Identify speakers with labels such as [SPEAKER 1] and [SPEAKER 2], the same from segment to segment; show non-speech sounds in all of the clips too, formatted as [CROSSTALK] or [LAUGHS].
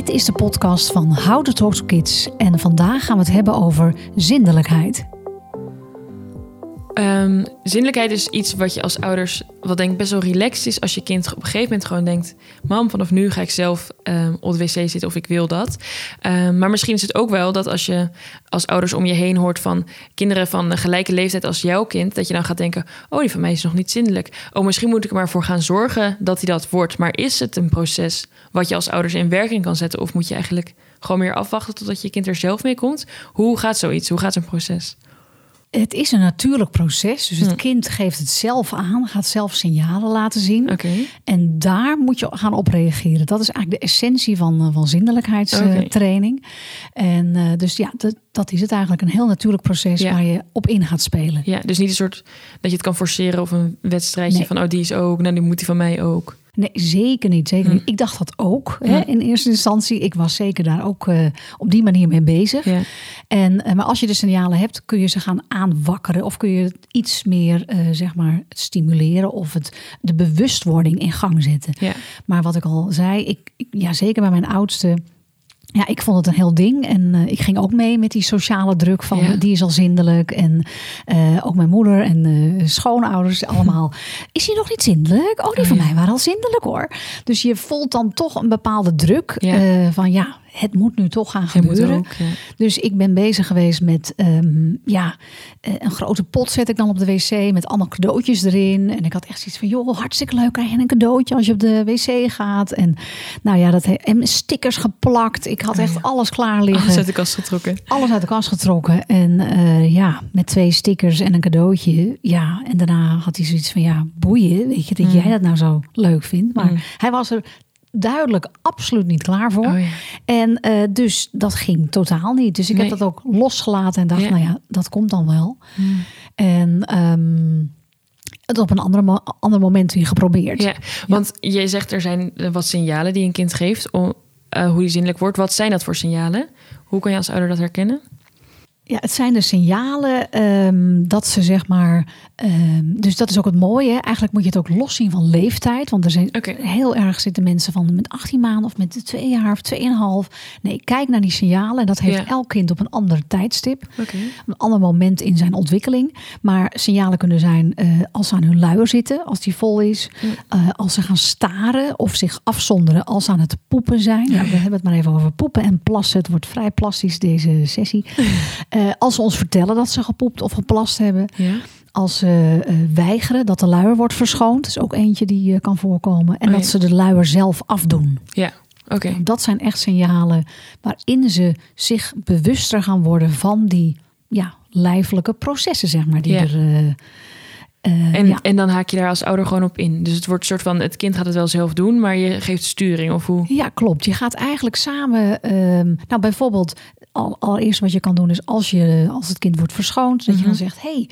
[SPEAKER 1] Dit is de podcast van How to Talk to Kids en vandaag gaan we het hebben over zindelijkheid.
[SPEAKER 2] Um, zindelijkheid is iets wat je als ouders, wat denk ik best wel relaxed is als je kind op een gegeven moment gewoon denkt: Mam, vanaf nu ga ik zelf um, op de wc zitten of ik wil dat. Um, maar misschien is het ook wel dat als je als ouders om je heen hoort van kinderen van een gelijke leeftijd als jouw kind, dat je dan gaat denken: Oh, die van mij is nog niet zindelijk. Oh, misschien moet ik er maar voor gaan zorgen dat hij dat wordt. Maar is het een proces wat je als ouders in werking kan zetten? Of moet je eigenlijk gewoon meer afwachten totdat je kind er zelf mee komt? Hoe gaat zoiets? Hoe gaat zo'n proces?
[SPEAKER 1] Het is een natuurlijk proces. Dus het kind geeft het zelf aan, gaat zelf signalen laten zien.
[SPEAKER 2] Okay.
[SPEAKER 1] En daar moet je gaan op reageren. Dat is eigenlijk de essentie van, eh, van zindelijkheidstraining. Okay. En uh, dus ja, dat, dat is het eigenlijk. Een heel natuurlijk proces
[SPEAKER 2] ja.
[SPEAKER 1] waar je op in gaat spelen.
[SPEAKER 2] Ja, dus niet een soort dat je het kan forceren of een wedstrijdje nee. van oh, die is ook, nou die moet die van mij ook.
[SPEAKER 1] Nee, zeker niet. Zeker
[SPEAKER 2] Hm.
[SPEAKER 1] niet. Ik dacht dat ook hè, in eerste instantie. Ik was zeker daar ook uh, op die manier mee bezig.
[SPEAKER 2] Ja.
[SPEAKER 1] En, uh, maar als je de signalen hebt, kun je ze gaan aanwakkeren. Of kun je het iets meer uh, zeg maar, stimuleren. Of het, de bewustwording in gang zetten.
[SPEAKER 2] Ja.
[SPEAKER 1] Maar wat ik al zei, ik, ik, ja, zeker bij mijn oudste. Ja, ik vond het een heel ding. En uh, ik ging ook mee met die sociale druk van
[SPEAKER 2] Ja.
[SPEAKER 1] die is al zindelijk. En uh, ook mijn moeder en uh, schoonouders allemaal. [LAUGHS] is hij nog niet zindelijk? Oh, die van
[SPEAKER 2] ja.
[SPEAKER 1] mij waren al zindelijk hoor. Dus je voelt dan toch een bepaalde druk
[SPEAKER 2] Ja.
[SPEAKER 1] van ja, het moet nu toch gaan gebeuren.
[SPEAKER 2] ook, ja.
[SPEAKER 1] Dus ik ben bezig geweest met um, ja, een grote pot zet ik dan op de wc met allemaal cadeautjes erin. En ik had echt zoiets van, joh, hartstikke leuk, krijg je een cadeautje als je op de wc gaat. En nou ja, dat en stickers geplakt. Ik had echt alles klaar liggen.
[SPEAKER 2] Alles uit de kast getrokken.
[SPEAKER 1] Alles uit de kast getrokken. En uh, ja, met twee stickers en een cadeautje. Ja, en daarna had hij zoiets van, ja, boeien. Weet je, dat
[SPEAKER 2] Mm.
[SPEAKER 1] jij dat nou zo leuk vindt. Maar
[SPEAKER 2] Mm.
[SPEAKER 1] hij was er duidelijk absoluut niet klaar voor.
[SPEAKER 2] Oh, ja.
[SPEAKER 1] En uh, dus dat ging totaal niet. Dus ik
[SPEAKER 2] Nee.
[SPEAKER 1] heb dat ook losgelaten en dacht,
[SPEAKER 2] Ja.
[SPEAKER 1] nou ja, dat komt dan wel.
[SPEAKER 2] Mm.
[SPEAKER 1] En um, het op een andere mo ander moment weer geprobeerd.
[SPEAKER 2] Ja, want je zegt er zijn eh, wat signalen die een kind geeft om uh, hoe die zindelijk wordt. Wat zijn dat voor signalen? Hoe kan je als ouder dat herkennen?
[SPEAKER 1] Ja, het zijn de signalen um, dat ze zeg maar. Um, dus dat is ook het mooie. Eigenlijk moet je het ook los zien van leeftijd. Want er zijn
[SPEAKER 2] okay.
[SPEAKER 1] heel erg zitten mensen van met 18 maanden of met 2 jaar of 2,5. Nee, kijk naar die signalen. En dat heeft
[SPEAKER 2] Ja.
[SPEAKER 1] elk kind op een ander tijdstip.
[SPEAKER 2] Okay.
[SPEAKER 1] Een ander moment in zijn ontwikkeling. Maar signalen kunnen zijn uh, als ze aan hun luier zitten, als die vol is. Uh, als ze gaan staren of zich afzonderen als ze aan het poepen zijn. Ja, we hebben het maar even over poepen en plassen. Het wordt vrij plastisch deze sessie. Uh, [LAUGHS] als ze ons vertellen dat ze gepoept of geplast hebben. Als ze uh, weigeren dat de luier wordt verschoond. Is ook eentje die uh, kan voorkomen. En
[SPEAKER 2] Oh,
[SPEAKER 1] dat
[SPEAKER 2] ja.
[SPEAKER 1] ze de luier zelf afdoen.
[SPEAKER 2] Ja, oké. Okay.
[SPEAKER 1] Dat zijn echt signalen waarin ze zich bewuster gaan worden van die ja, lijfelijke processen, zeg maar. Die
[SPEAKER 2] ja.
[SPEAKER 1] er, uh,
[SPEAKER 2] en,
[SPEAKER 1] ja.
[SPEAKER 2] en dan haak je daar als ouder gewoon op in. Dus het wordt een soort van, het kind gaat het wel zelf doen, maar je geeft sturing of hoe?
[SPEAKER 1] Ja, klopt. Je gaat eigenlijk samen, um, nou bijvoorbeeld, al, allereerst wat je kan doen is als, je, als het kind wordt verschoond, dat
[SPEAKER 2] Mhm.
[SPEAKER 1] je dan zegt, hey,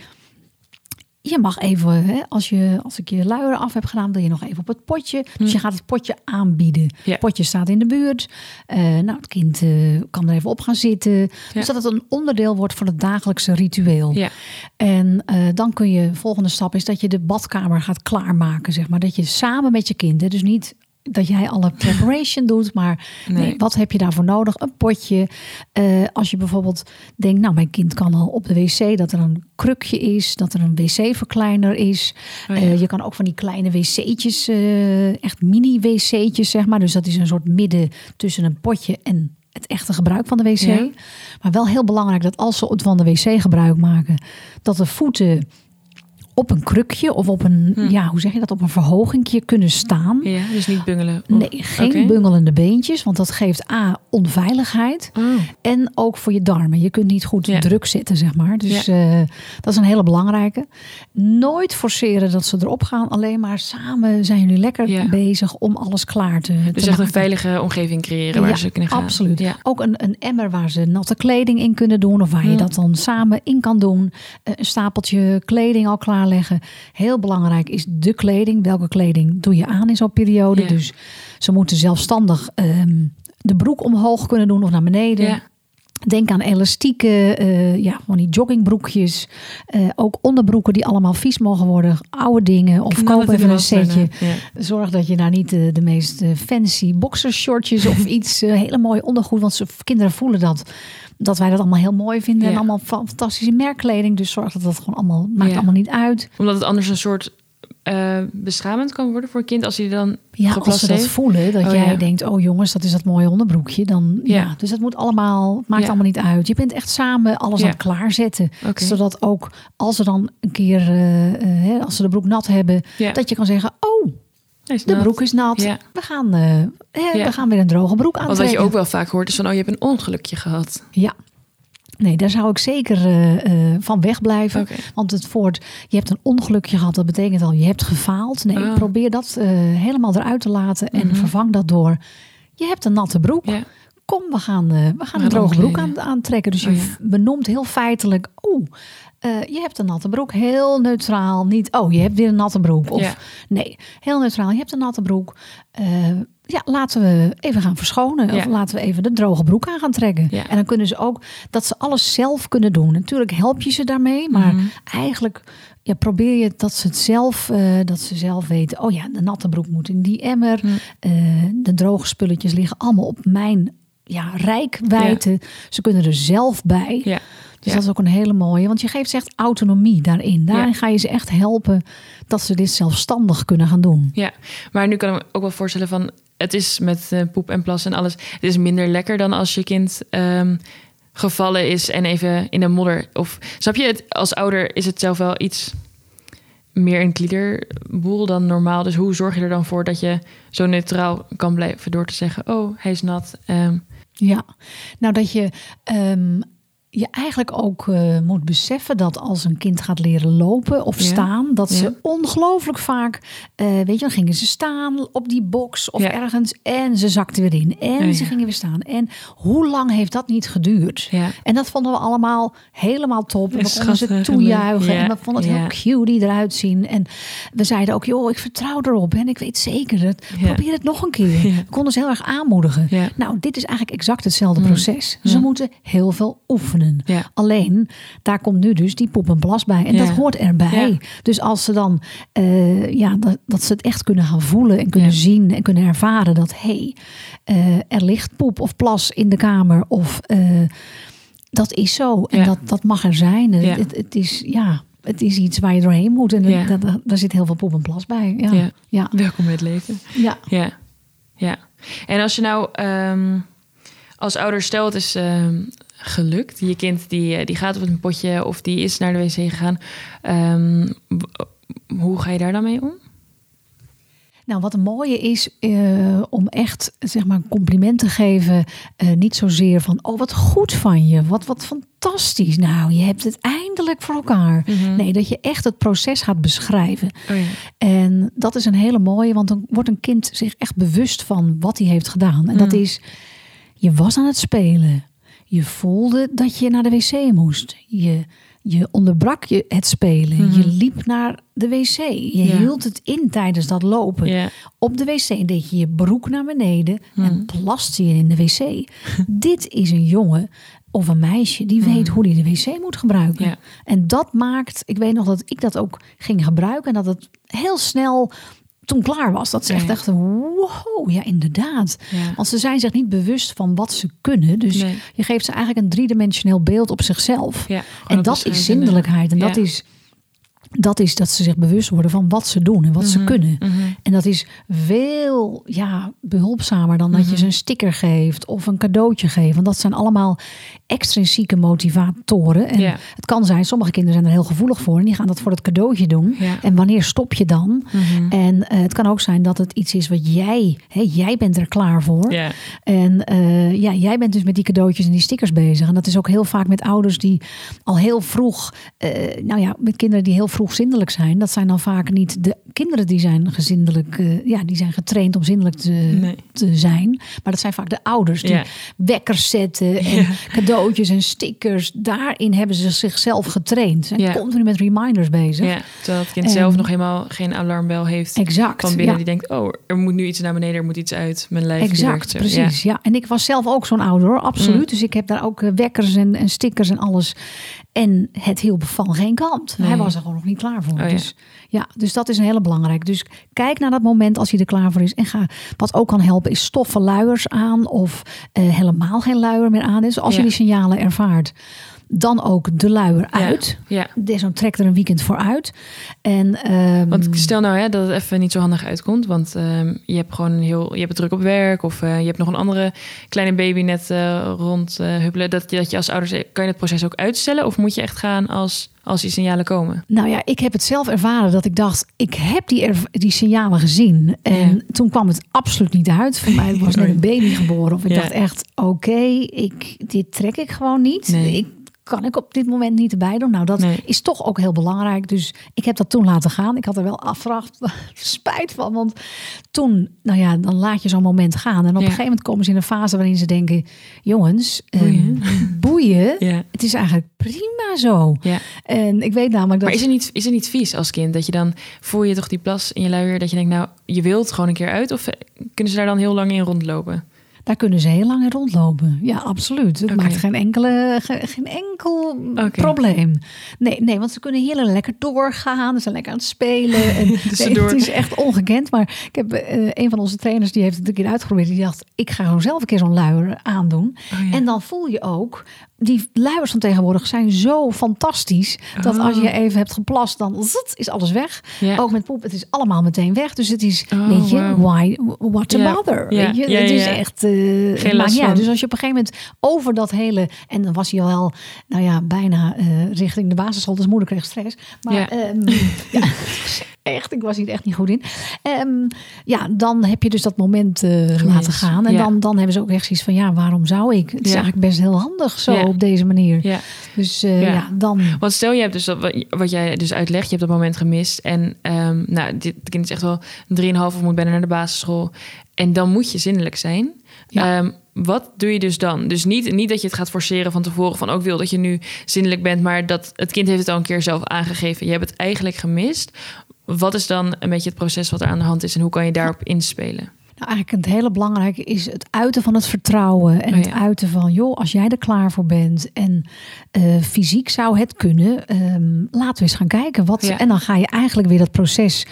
[SPEAKER 1] je mag even, hè, als, je, als ik je luier af heb gedaan, wil je nog even op het potje. Dus
[SPEAKER 2] Mhm.
[SPEAKER 1] je gaat het potje aanbieden.
[SPEAKER 2] Ja.
[SPEAKER 1] Het potje staat in de buurt. Uh, nou, het kind uh, kan er even op gaan zitten.
[SPEAKER 2] Ja.
[SPEAKER 1] Dus dat het een onderdeel wordt van het dagelijkse ritueel.
[SPEAKER 2] Ja.
[SPEAKER 1] En uh, dan kun je, volgende stap is dat je de badkamer gaat klaarmaken, zeg maar. Dat je samen met je kind, hè, dus niet dat jij alle preparation [LAUGHS] doet, maar nee. Nee, wat heb je daarvoor nodig? Een potje. Uh, als je bijvoorbeeld denkt, nou, mijn kind kan al op de wc, dat er een krukje is, dat er een wc-verkleiner is.
[SPEAKER 2] Oh, ja.
[SPEAKER 1] uh, je kan ook van die kleine wc'tjes, uh, echt mini-wc'tjes, zeg maar. Dus dat is een soort midden tussen een potje en het echte gebruik van de wc.
[SPEAKER 2] Ja.
[SPEAKER 1] Maar wel heel belangrijk dat als ze van de wc gebruik maken, dat de voeten op een krukje of op een, hm. ja, hoe zeg je dat, op een verhogingje kunnen staan.
[SPEAKER 2] Ja, dus niet bungelen.
[SPEAKER 1] Nee, geen okay. bungelende beentjes, want dat geeft A, onveiligheid.
[SPEAKER 2] Oh.
[SPEAKER 1] En ook voor je darmen. Je kunt niet goed
[SPEAKER 2] ja.
[SPEAKER 1] druk zetten, zeg maar. Dus
[SPEAKER 2] ja.
[SPEAKER 1] uh, dat is een hele belangrijke. Nooit forceren dat ze erop gaan. Alleen maar samen zijn jullie lekker
[SPEAKER 2] ja.
[SPEAKER 1] bezig om alles klaar te
[SPEAKER 2] Dus
[SPEAKER 1] te
[SPEAKER 2] echt een veilige omgeving creëren waar ze kunnen gaan.
[SPEAKER 1] Absoluut.
[SPEAKER 2] Ja.
[SPEAKER 1] Ook een, een emmer waar ze natte kleding in kunnen doen. Of waar je dat dan samen in kan doen. Uh, een stapeltje kleding al klaarleggen. Heel belangrijk is de kleding. Welke kleding doe je aan in zo'n periode?
[SPEAKER 2] Ja.
[SPEAKER 1] Dus ze moeten zelfstandig um, de broek omhoog kunnen doen of naar beneden.
[SPEAKER 2] Ja.
[SPEAKER 1] Denk aan elastieken, uh, ja, van die joggingbroekjes. Uh, ook onderbroeken die allemaal vies mogen worden. Oude dingen. Of koop even een setje. Zorg dat je daar niet de, de meest fancy boxershortjes of [LAUGHS] iets hele mooie ondergoed. Want ze, kinderen voelen dat dat wij dat allemaal heel mooi vinden. En allemaal fantastische merkkleding. Dus zorg dat dat gewoon allemaal, maakt allemaal niet uit.
[SPEAKER 2] Omdat het anders een soort uh, beschamend kan worden voor een kind als hij dan
[SPEAKER 1] ja als ze dat voelen dat oh, jij denkt oh jongens dat is dat mooie onderbroekje dan ja, dus het moet allemaal maakt allemaal niet uit. Je bent echt samen alles aan het klaarzetten zodat ook als ze dan een keer uh, uh, als ze de broek nat hebben dat je kan zeggen oh de broek is nat. We, gaan, we gaan weer een droge broek aan.
[SPEAKER 2] Want wat je ook wel vaak hoort is van... oh, je hebt een ongelukje gehad.
[SPEAKER 1] Ja, Nee, daar zou ik zeker uh, van wegblijven. Want het voort, je hebt een ongelukje gehad, dat betekent al je hebt gefaald. Nee, ah. probeer dat uh, helemaal eruit te laten en mhm. vervang dat door. Je hebt een natte broek. Kom, we gaan, we gaan een droge broek aan, aantrekken. Dus je oh, benoemt heel feitelijk, oeh, je hebt een natte broek. Heel neutraal. Niet, oh, je hebt weer een natte broek. Of nee, heel neutraal. Je hebt een natte broek ja, laten we even gaan verschonen. Of laten we even de droge broek aan gaan trekken. En dan kunnen ze ook dat ze alles zelf kunnen doen. Natuurlijk help je ze daarmee, maar mhm. eigenlijk ja, probeer je dat ze het zelf, uh, dat ze zelf weten. Oh ja, de natte broek moet in die emmer. Mhm. Eh, de droge spulletjes liggen allemaal op mijn ja, rijkwijde. Ze kunnen er zelf bij. Ja. Dus dat is ook een hele mooie. Want je geeft ze echt autonomie daarin. Daarin ga je ze echt helpen dat ze dit zelfstandig kunnen gaan doen.
[SPEAKER 2] Ja, maar nu kan ik me ook wel voorstellen van het is met uh, poep en plas en alles. Het is minder lekker dan als je kind um, gevallen is en even in de modder. Of snap je het? Als ouder is het zelf wel iets meer een kliederboel dan normaal. Dus hoe zorg je er dan voor dat je zo neutraal kan blijven door te zeggen: Oh, hij is nat. Um,
[SPEAKER 1] ja, nou dat je um, je eigenlijk ook uh, moet beseffen dat als een kind gaat leren lopen of staan, dat ze ongelooflijk vaak, uh, weet je, dan gingen ze staan op die box of ergens en ze zakten weer in en ze gingen weer staan. En hoe lang heeft dat niet geduurd? En dat vonden we allemaal helemaal top. En we konden ze toejuichen en we vonden het heel cute die eruit zien. En we zeiden ook, joh, ik vertrouw erop en ik weet zeker dat. Probeer het nog een keer. We konden ze heel erg aanmoedigen. Nou, dit is eigenlijk exact hetzelfde mm. proces. Ze moeten heel veel oefenen. Ja. Alleen, daar komt nu dus die poep en plas bij. En dat hoort erbij. Dus als ze dan, uh, ja, dat, dat, ze het echt kunnen gaan voelen en kunnen zien en kunnen ervaren dat, hé, hey, uh, er ligt poep of plas in de kamer. Of uh, dat is zo. En dat, dat mag er zijn. Het, het, is, ja, het is iets waar je doorheen moet. En ja. daar zit heel veel poep en plas bij. Ja.
[SPEAKER 2] Ja. Welkom bij het leven. Ja. ja. Ja. En als je nou um, als ouder stelt is um, gelukt. Je kind die, eh, die gaat op een potje of die is naar de wc gegaan. Um, hoe ga je daar dan mee om?
[SPEAKER 1] Nou, wat een mooie is uh, om echt zeg maar een compliment te geven. Uh, niet zozeer van, oh wat goed van je, wat, wat fantastisch. Nou, je hebt het eindelijk voor elkaar. Mhm. Nee, dat je echt het proces gaat beschrijven. Oh ja. En dat is een hele mooie, want dan wordt een kind zich echt bewust van wat hij heeft gedaan. En dat mhm. is, je was aan het spelen. Je voelde dat je naar de wc moest. Je, je onderbrak je het spelen. Je mhm. liep naar de wc. Je hield het in tijdens dat lopen. Op de wc deed je je broek naar beneden en mhm. plaste je in de wc. [LAUGHS] Dit is een jongen of een meisje die weet mhm. hoe die de wc moet gebruiken. En dat maakt, ik weet nog dat ik dat ook ging gebruiken en dat het heel snel toen klaar was. Dat ze echt dachten, wow, ja inderdaad. Want ze zijn zich niet bewust van wat ze kunnen. Dus je geeft ze eigenlijk een driedimensioneel beeld op zichzelf. Ja, en dat is zindelijkheid. En dat is dat is dat ze zich bewust worden van wat ze doen en wat ze mhm, kunnen. Mhm. En dat is veel ja, behulpzamer dan dat je mhm. ze een sticker geeft of een cadeautje geeft. Want dat zijn allemaal extrinsieke motivatoren. En het kan zijn, sommige kinderen zijn er heel gevoelig voor en die gaan dat voor het cadeautje doen. En wanneer stop je dan? En uh, het kan ook zijn dat het iets is wat jij, hè, jij bent er klaar voor. En uh, ja, jij bent dus met die cadeautjes en die stickers bezig. En dat is ook heel vaak met ouders die al heel vroeg, uh, nou ja, met kinderen die heel vroeg vroeg zindelijk zijn, dat zijn dan vaak niet de kinderen die zijn gezindelijk, uh, ja, die zijn getraind om zindelijk te, te zijn. Maar dat zijn vaak de ouders die wekkers zetten en cadeautjes en stickers. Daarin hebben ze zichzelf getraind. Ze zijn continu met reminders bezig. Ja,
[SPEAKER 2] terwijl het kind zelf nog helemaal geen alarmbel heeft.
[SPEAKER 1] Exact.
[SPEAKER 2] Van binnen die denkt, oh, er moet nu iets naar beneden, er moet iets uit. Mijn lijf
[SPEAKER 1] Exact, precies. Ja. En ik was zelf ook zo'n ouder, hoor, absoluut. Mm. Dus ik heb daar ook eh, wekkers en, en stickers en alles. En het hielp van geen kant. Hij was er gewoon nog niet klaar voor. Oh, dus ja, dus dat is een hele belangrijk. Dus kijk naar dat moment als hij er klaar voor is. En ga, wat ook kan helpen, is stoffen luiers aan of uh, helemaal geen luier meer aan. Dus als je die signalen ervaart, dan ook de luier uit. Ja, ja. Zo'n trek er een weekend voor uit. En, um,
[SPEAKER 2] want stel nou hè, dat het even niet zo handig uitkomt. Want um, je hebt gewoon heel, je hebt druk op werk. Of uh, je hebt nog een andere kleine baby net uh, rond uh, huppelen. Dat, dat je als ouders, kan je het proces ook uitstellen? Of moet je echt gaan als, als die signalen komen?
[SPEAKER 1] Nou ja, ik heb het zelf ervaren dat ik dacht, ik heb die, die signalen gezien. En ja. toen kwam het absoluut niet uit. Voor mij was [LAUGHS] net een baby geboren. Of ik dacht echt, oké, ik dit trek ik gewoon niet. Nee. Ik kan ik op dit moment niet erbij doen. Nou, dat is toch ook heel belangrijk. Dus ik heb dat toen laten gaan. Ik had er wel afvraagd [LAUGHS] spijt van. Want toen, nou ja, dan laat je zo'n moment gaan. En op een gegeven moment komen ze in een fase waarin ze denken... jongens, boeien. Um, [LAUGHS] boeien. Ja. Het is eigenlijk prima zo. Ja. En ik weet namelijk dat...
[SPEAKER 2] Maar is het, niet, is het niet vies als kind? Dat je dan, voel je toch die plas in je luier... dat je denkt, nou, je wilt gewoon een keer uit? Of kunnen ze daar dan heel lang in rondlopen?
[SPEAKER 1] Daar kunnen ze heel lang in rondlopen. Ja, absoluut. Het maakt geen, enkele, geen enkel probleem. Nee, nee, want ze kunnen heel lekker doorgaan. Ze zijn lekker aan het spelen. [LAUGHS] En, dus Het is echt ongekend. Maar ik heb uh, een van onze trainers, die heeft het een keer uitgeprobeerd. Die dacht, ik ga gewoon zelf een keer zo'n luier aandoen. Oh, en dan voel je ook die luiers van tegenwoordig zijn zo fantastisch. Dat als je oh. even hebt geplast, dan is alles weg. Ook met poep, het is allemaal meteen weg. Dus het is, oh, weet je, why, what a bother? Weet je? het is echt... Uh, Geen last ja, Dus als je op een gegeven moment over dat hele... En dan was hij al wel, nou ja, bijna uh, richting de basisschool. Dus moeder kreeg stress. Maar um, ja, [LAUGHS] [LAUGHS] echt, ik was hier echt niet goed in. Um, ja, dan heb je dus dat moment uh, laten gaan. En dan, dan hebben ze ook echt zoiets van, ja, waarom zou ik? Het is eigenlijk best heel handig zo op deze manier. Ja. Dus uh, ja. dan...
[SPEAKER 2] Want stel, je hebt dus dat, wat jij dus uitlegt, je hebt dat moment gemist. En um, nou, dit kind is echt wel 3,5 of moet bijna naar de basisschool. En dan moet je zinnelijk zijn. Ja. Um, wat doe je dus dan? Dus niet, niet dat je het gaat forceren van tevoren van ook wil dat je nu zinnelijk bent, maar dat het kind heeft het al een keer zelf aangegeven. Je hebt het eigenlijk gemist. Wat is dan een beetje het proces wat er aan de hand is en hoe kan je daarop inspelen?
[SPEAKER 1] Nou, eigenlijk het hele belangrijke is het uiten van het vertrouwen. En oh het uiten van, joh, als jij er klaar voor bent en uh, fysiek zou het kunnen, um, laten we eens gaan kijken. Wat, En dan ga je eigenlijk weer dat proces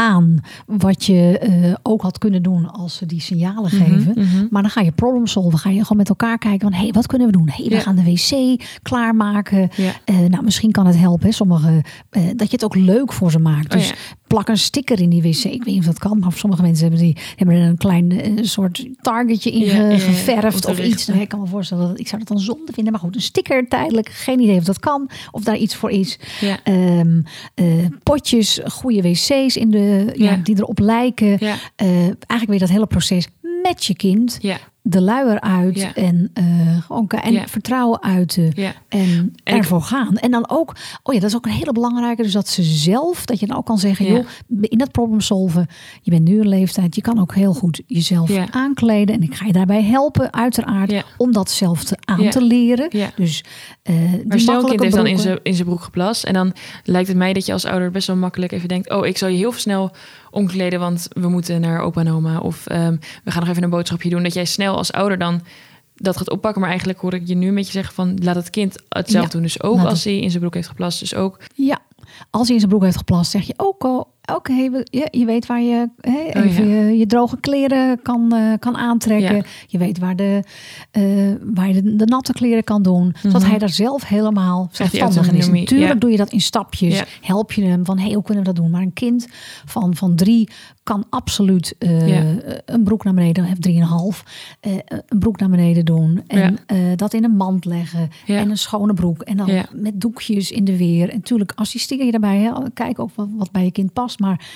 [SPEAKER 1] aan wat je uh, ook had kunnen doen als ze die signalen mhm, geven. Mm-hmm. Maar dan ga je problem solven. Ga je gewoon met elkaar kijken van, hé, hey, wat kunnen we doen? Hé, hey, we gaan de wc klaarmaken. Ja. Uh, nou, misschien kan het helpen, hè, sommige, dat je het ook leuk voor ze maakt. Oh dus plak een sticker in die wc. Ik weet niet of dat kan, maar sommige mensen hebben, die, hebben er een klein eh, soort targetje in geverfd of iets. Nou, ik kan me voorstellen dat ik zou dat dan zonde vinden. Maar goed, een sticker tijdelijk. Geen idee of dat kan. Of daar iets voor is. Um, uh, potjes, goede wc's in de, ja. die erop lijken. Uh, eigenlijk weer dat hele proces met je kind. De luier uit en uh, en vertrouwen uiten ja. en, en ervoor gaan. En dan ook, oh ja, dat is ook een hele belangrijke, dus dat ze zelf, dat je dan ook kan zeggen, joh, in dat problem solven, je bent nu een leeftijd, je kan ook heel goed jezelf aankleden en ik ga je daarbij helpen, uiteraard, om dat zelf te, aan te leren. Dus
[SPEAKER 2] uh, maar stel kind heeft dan in zijn in zijn broek geplast en dan lijkt het mij dat je als ouder best wel makkelijk even denkt, oh, ik zal je heel snel omkleden, want we moeten naar opa en oma. Of um, we gaan nog even een boodschapje doen. Dat jij snel als ouder dan dat gaat oppakken. Maar eigenlijk hoor ik je nu een beetje zeggen van... laat het kind hetzelfde ja, doen. Dus ook als hij in zijn broek heeft geplast. Dus ook...
[SPEAKER 1] Ja, als hij in zijn broek heeft geplast, zeg je ook al oké, je, je weet waar je hè, oh, even je, je, droge kleren kan, uh, kan aantrekken. Je weet waar, de, uh, waar je de, de, natte kleren kan doen. Mm Zodat hij daar zelf helemaal zelfstandig in is. Natuurlijk doe je dat in stapjes. Help je hem van, hey, hoe kunnen we dat doen? Maar een kind van, van drie kan absoluut uh, een broek naar beneden, of drieënhalf, uh, een broek naar beneden doen. En dat in een mand leggen. En een schone broek. En dan met doekjes in de weer. En natuurlijk, assisteer je daarbij. Hè, kijk ook wat, wat bij je kind past. Maar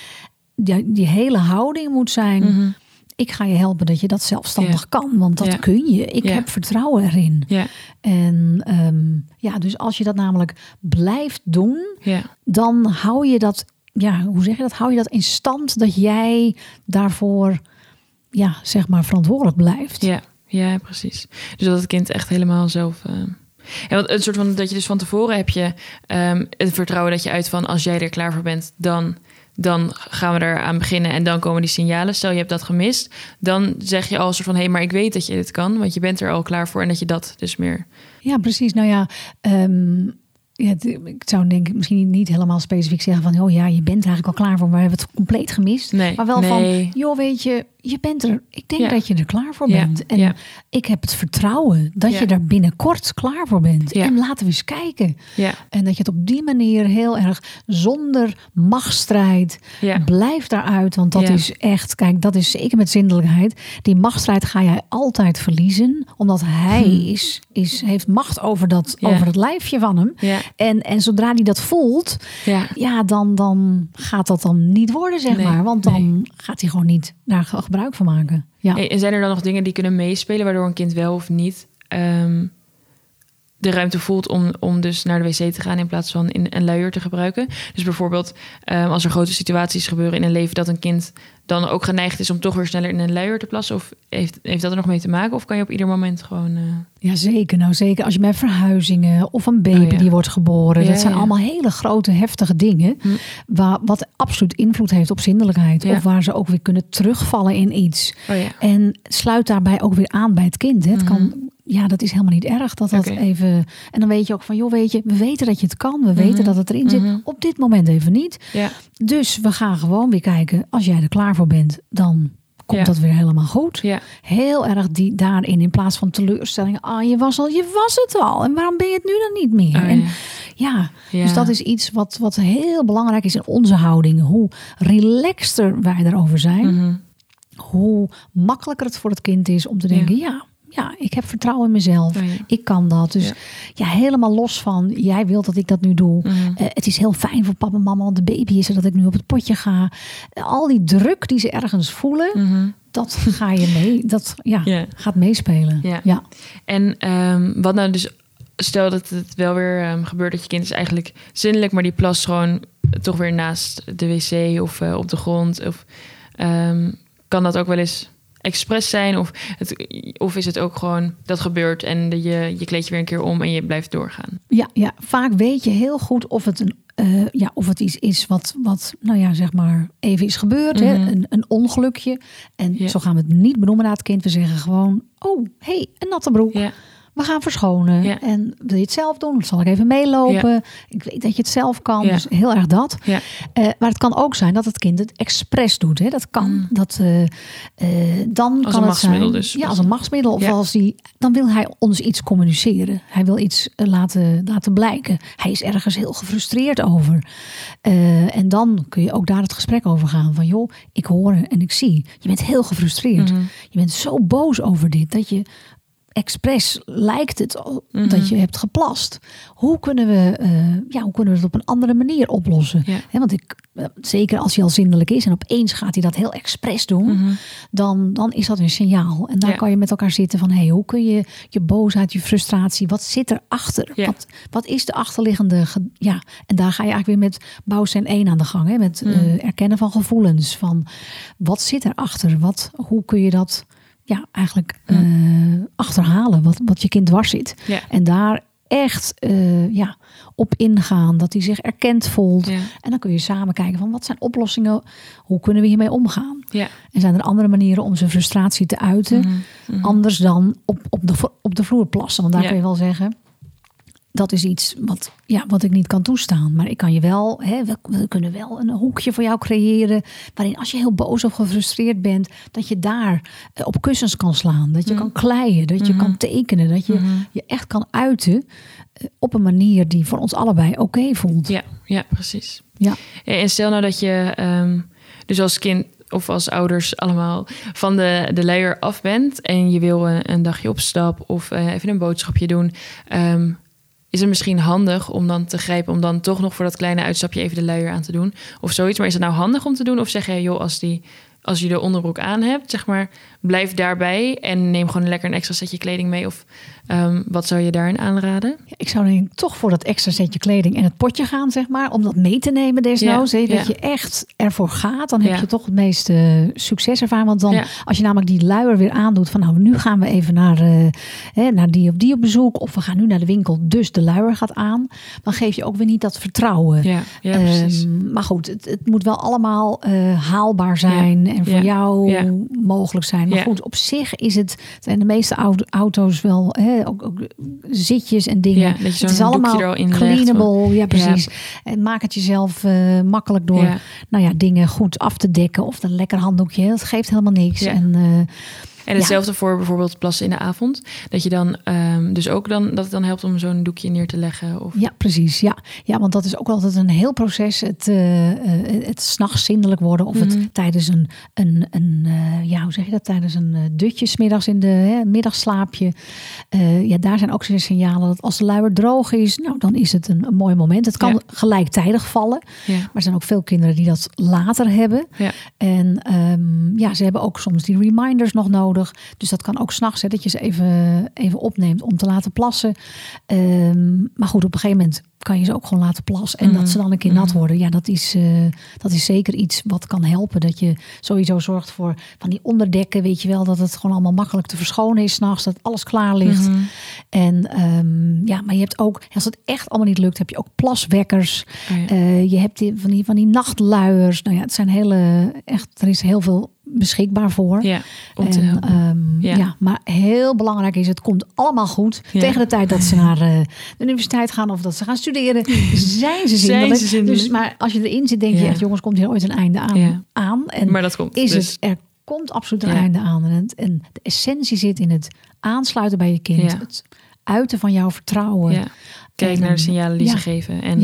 [SPEAKER 1] die, die hele houding moet zijn. Mhm. ik ga je helpen dat je dat zelfstandig kan. Want dat kun je. Ik heb vertrouwen erin.
[SPEAKER 2] Ja.
[SPEAKER 1] En ehm, ja, dus als je dat namelijk blijft doen, dan hou je dat, ja, hoe zeg je dat? Hou je dat in stand dat jij daarvoor, ja, zeg maar, verantwoordelijk blijft.
[SPEAKER 2] Ja, ja precies. Dus dat het kind echt helemaal zelf. Uh... Ja, want een soort van dat je dus van tevoren heb je um, het vertrouwen dat je uit van als jij er klaar voor bent, dan dan gaan we eraan beginnen en dan komen die signalen. Stel je hebt dat gemist, dan zeg je al soort van hé, hey, maar ik weet dat je dit kan, want je bent er al klaar voor en dat je dat dus meer.
[SPEAKER 1] Ja, precies. Nou ja, um, ja, ik zou denk ik misschien niet helemaal specifiek zeggen van, oh ja, je bent eigenlijk al klaar voor, maar we hebben het compleet gemist.
[SPEAKER 2] Nee,
[SPEAKER 1] maar wel van, joh, weet je, je bent er. Ik denk dat je er klaar voor bent. En
[SPEAKER 2] ja.
[SPEAKER 1] ik heb het vertrouwen dat je er binnenkort klaar voor bent. En laten we eens kijken. En dat je het op die manier heel erg zonder machtsstrijd blijft daaruit. Want dat is echt, kijk, dat is zeker met zindelijkheid. Die machtsstrijd ga jij altijd verliezen, omdat hij hm. is, is, heeft macht over dat, over het lijfje van hem. En, en zodra hij dat voelt, ja. dan, dan gaat dat dan niet worden, zeg maar. Want dan gaat hij gewoon niet daar gebruik van maken. Ja.
[SPEAKER 2] En zijn er dan nog dingen die kunnen meespelen, waardoor een kind wel of niet ehm, de ruimte voelt om, om dus naar de wc te gaan in plaats van in een luier te gebruiken? Dus bijvoorbeeld um, als er grote situaties gebeuren in een leven dat een kind dan ook geneigd is om toch weer sneller in een luier te plassen? Of heeft, heeft dat er nog mee te maken? Of kan je op ieder moment gewoon. Uh...
[SPEAKER 1] Ja, zeker. Nou, zeker als je met verhuizingen of een baby oh, die wordt geboren. dat zijn allemaal hele grote, heftige dingen. Hm. Waar, wat absoluut invloed heeft op zindelijkheid. Of waar ze ook weer kunnen terugvallen in iets.
[SPEAKER 2] Oh,
[SPEAKER 1] en sluit daarbij ook weer aan bij het kind. Het mhm. kan ja, dat is helemaal niet erg dat dat even. En dan weet je ook van, joh, weet je, we weten dat je het kan, we weten mhm. dat het erin zit. Mhm. Op dit moment even niet.
[SPEAKER 2] Ja.
[SPEAKER 1] Dus we gaan gewoon weer kijken. Als jij er klaar voor bent, dan komt dat weer helemaal goed.
[SPEAKER 2] Ja.
[SPEAKER 1] Heel erg die daarin in plaats van teleurstellingen. Ah, je was al, je was het al. En waarom ben je het nu dan niet meer?
[SPEAKER 2] Oh,
[SPEAKER 1] en ja. dus dat is iets wat, wat heel belangrijk is in onze houding. Hoe relaxter wij daarover zijn,
[SPEAKER 2] mhm.
[SPEAKER 1] hoe makkelijker het voor het kind is om te denken, ja ja, ik heb vertrouwen in mezelf. Ik kan dat. Dus ja. helemaal los van, jij wilt dat ik dat nu doe.
[SPEAKER 2] Mhm.
[SPEAKER 1] Eh, het is heel fijn voor papa en mama, want de baby is er dat ik nu op het potje ga. al die druk die ze ergens voelen,
[SPEAKER 2] mhm.
[SPEAKER 1] dat ga je mee, dat ja, gaat meespelen. Ja.
[SPEAKER 2] En ehm, wat nou dus, stel dat het wel weer um, gebeurt dat je kind is eigenlijk zinnelijk, maar die plas gewoon toch weer naast de wc of uh, op de grond. Of ehm, kan dat ook wel eens expres zijn? Of, het, of is het ook gewoon dat gebeurt en je, je kleed je weer een keer om en je blijft doorgaan?
[SPEAKER 1] Ja, ja, vaak weet je heel goed of het een. Uh, ja, of het iets is wat, wat, nou ja, zeg maar, even is gebeurd. hè? Mhm. Een, een ongelukje. En zo gaan we het niet benoemen naar het kind. We zeggen gewoon, oh, hey, een natte broek.
[SPEAKER 2] Ja
[SPEAKER 1] we gaan verschonen. En wil je het zelf doen? zal ik even meelopen. Ik weet dat je het zelf kan. Dus heel erg dat.
[SPEAKER 2] Ja.
[SPEAKER 1] Uh, maar het kan ook zijn dat het kind het expres doet. Hè. Dat kan. Mm. Dat, uh, uh, dan
[SPEAKER 2] als
[SPEAKER 1] kan
[SPEAKER 2] een machtsmiddel
[SPEAKER 1] zijn,
[SPEAKER 2] dus.
[SPEAKER 1] Ja, als een machtsmiddel. Of als hij, dan wil hij ons iets communiceren. Hij wil iets laten, laten blijken. Hij is ergens heel gefrustreerd over. en dan kun je ook daar het gesprek over gaan. Van joh, ik hoor en ik zie. Je bent heel gefrustreerd.
[SPEAKER 2] Mhm.
[SPEAKER 1] Je bent zo boos over dit. Dat je expres lijkt het
[SPEAKER 2] mhm.
[SPEAKER 1] dat je hebt geplast. Hoe kunnen we, uh, ja, hoe kunnen we het op een andere manier oplossen?
[SPEAKER 2] Ja.
[SPEAKER 1] want ik, eh, zeker als hij al zindelijk is en opeens gaat hij dat heel expres doen,
[SPEAKER 2] mhm.
[SPEAKER 1] dan, dan is dat een signaal. En dan kan je met elkaar zitten van, hey, hoe kun je je boosheid, je frustratie, wat zit erachter?
[SPEAKER 2] Ja.
[SPEAKER 1] Wat, wat is de achterliggende, ja, en daar ga je eigenlijk weer met bouwsteen 1 aan de gang, hè? met
[SPEAKER 2] mhm.
[SPEAKER 1] uh, erkennen van gevoelens, van wat zit erachter? Wat, hoe kun je dat ja, eigenlijk uh, achterhalen wat, wat je kind dwars zit.
[SPEAKER 2] Ja.
[SPEAKER 1] En daar echt uh, ja, op ingaan, dat hij zich erkend voelt.
[SPEAKER 2] Ja.
[SPEAKER 1] En dan kun je samen kijken van wat zijn oplossingen, hoe kunnen we hiermee omgaan?
[SPEAKER 2] Ja.
[SPEAKER 1] En zijn er andere manieren om zijn frustratie te uiten,
[SPEAKER 2] mm -hmm.
[SPEAKER 1] anders dan op, op, de, op de vloer plassen? Want daar kun je wel zeggen, dat is iets wat, ja, wat ik niet kan toestaan. Maar ik kan je wel, hè, we, kunnen wel een hoekje voor jou creëren. Waarin als je heel boos of gefrustreerd bent, dat je daar eh, op kussens kan slaan. Dat je
[SPEAKER 2] Mm.
[SPEAKER 1] kan kleien, dat je
[SPEAKER 2] Mhm.
[SPEAKER 1] kan tekenen. Dat je
[SPEAKER 2] Mhm.
[SPEAKER 1] je echt kan uiten eh, op een manier die voor ons allebei oké voelt.
[SPEAKER 2] Ja, ja, precies.
[SPEAKER 1] Ja.
[SPEAKER 2] En stel nou dat je ehm, dus als kind of als ouders allemaal van de, de leier af bent en je wil een, een dagje op stap of eh, even een boodschapje doen. ehm, is het misschien handig om dan te grijpen, om dan toch nog voor dat kleine uitstapje even de luier aan te doen of zoiets. Maar is het nou handig om te doen? Of zeg jij, joh, als die als je de onderbroek aan hebt, zeg maar, blijf daarbij en neem gewoon lekker een extra setje kleding mee. Of um, wat zou je daarin aanraden?
[SPEAKER 1] Ik zou denk toch voor dat extra setje kleding en het potje gaan, zeg maar, om dat mee te nemen desnoods. Ja, dat je echt ervoor gaat, dan heb je toch het meeste succes ervaren. Want dan, als je namelijk die luier weer aandoet van, nou, nu gaan we even naar, uh, hè, naar die of die op bezoek, of we gaan nu naar de winkel, dus de luier gaat aan, dan geef je ook weer niet dat vertrouwen. Ja, ja precies. Um, maar goed, het, het, moet wel allemaal uh, haalbaar zijn en voor jou mogelijk zijn. Maar goed, op zich is het, zijn de meeste auto's wel, hè, ook, ook zitjes en dingen. Ja, het is allemaal cleanable. Ja, precies. En maak het jezelf uh, makkelijk door nou ja, dingen goed af te dekken. Of een lekker handdoekje. Dat geeft helemaal niks. En uh,
[SPEAKER 2] en hetzelfde voor bijvoorbeeld plassen in de avond. Dat je dan um, dus ook dan dat het dan helpt om zo'n doekje neer te leggen. Of...
[SPEAKER 1] Ja, precies. Ja. ja, want dat is ook altijd een heel proces. Het, uh, het s'nachts zindelijk worden. Of het mhm. tijdens een, een, een uh, ja, hoe zeg je dat? Tijdens een dutje, smiddags in de hè, middagslaapje. ja, daar zijn ook signalen dat als de luier droog is, nou dan is het een, een mooi moment. Het kan gelijktijdig vallen. Ja. Maar er zijn ook veel kinderen die dat later hebben. Ja. En um, ja, ze hebben ook soms die reminders nog nodig. Dus dat kan ook s'nachts, dat je ze even, even opneemt om te laten plassen. Ehm, maar goed, op een gegeven moment kan je ze ook gewoon laten plassen. En dat ze dan een keer nat mhm. worden. Ja, dat is, uh, dat is zeker iets wat kan helpen. Dat je sowieso zorgt voor van die onderdekken. Weet je wel, dat het gewoon allemaal makkelijk te verschonen is s'nachts. Dat alles klaar ligt. Mhm. En um, ja, maar je hebt ook, als het echt allemaal niet lukt, heb je ook plaswekkers. Oh uh, je hebt die, van, die, van die nachtluiers. Nou ja, het zijn hele, echt, er is heel veel beschikbaar voor. Ja, en, um, ja. ja. maar heel belangrijk is, het komt allemaal goed. Tegen de tijd dat ze naar uh, de universiteit gaan of dat ze gaan studeren, zijn ze zindelijk. Zijn ze Dus, maar als je erin zit, denk je echt, jongens, komt hier ooit een einde aan? aan. En
[SPEAKER 2] maar dat komt.
[SPEAKER 1] Is dus. het, er komt absoluut een einde aan. En, het, en de essentie zit in het aansluiten bij je kind. Het uiten van jouw vertrouwen.
[SPEAKER 2] Kijk naar de signalen die ze geven. En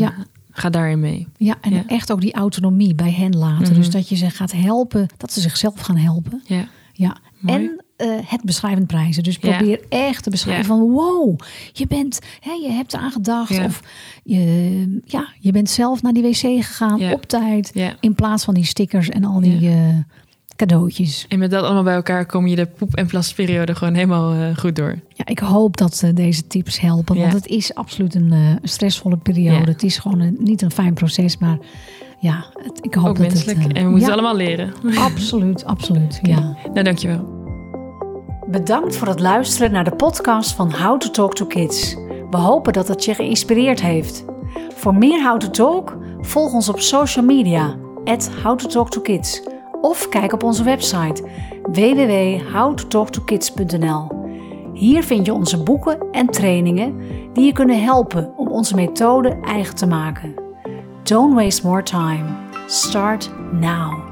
[SPEAKER 2] Ga daarin mee.
[SPEAKER 1] Ja, en echt ook die autonomie bij hen laten. Dus mhm. dat je ze gaat helpen, dat ze zichzelf gaan helpen. Ja. ja. En uh, het beschrijvend prijzen. Dus probeer echt te beschrijven van wow, je bent, hè, je hebt eraan gedacht. Of je, ja, je bent zelf naar die wc gegaan op tijd. In plaats van die stickers en al die uh, cadeautjes.
[SPEAKER 2] En met dat allemaal bij elkaar kom je de poep- en plasperiode gewoon helemaal uh, goed door.
[SPEAKER 1] Ja, ik hoop dat deze tips helpen. Want het is absoluut een, stressvolle periode. Het is gewoon een, niet een fijn proces, maar ja, het, ik hoop
[SPEAKER 2] Ook
[SPEAKER 1] dat
[SPEAKER 2] menselijk.
[SPEAKER 1] het...
[SPEAKER 2] en we moeten allemaal leren.
[SPEAKER 1] Absoluut, absoluut, ja.
[SPEAKER 2] Nou, dankjewel.
[SPEAKER 1] Bedankt voor het luisteren naar de podcast van How to Talk to Kids. We hopen dat het je geïnspireerd heeft. Voor meer How to Talk, volg ons op social media, at How to Talk to Kids of kijk op onze website www.howtotalktokids.nl. Hier vind je onze boeken en trainingen die je kunnen helpen om onze methode eigen te maken. Don't waste more time. Start now.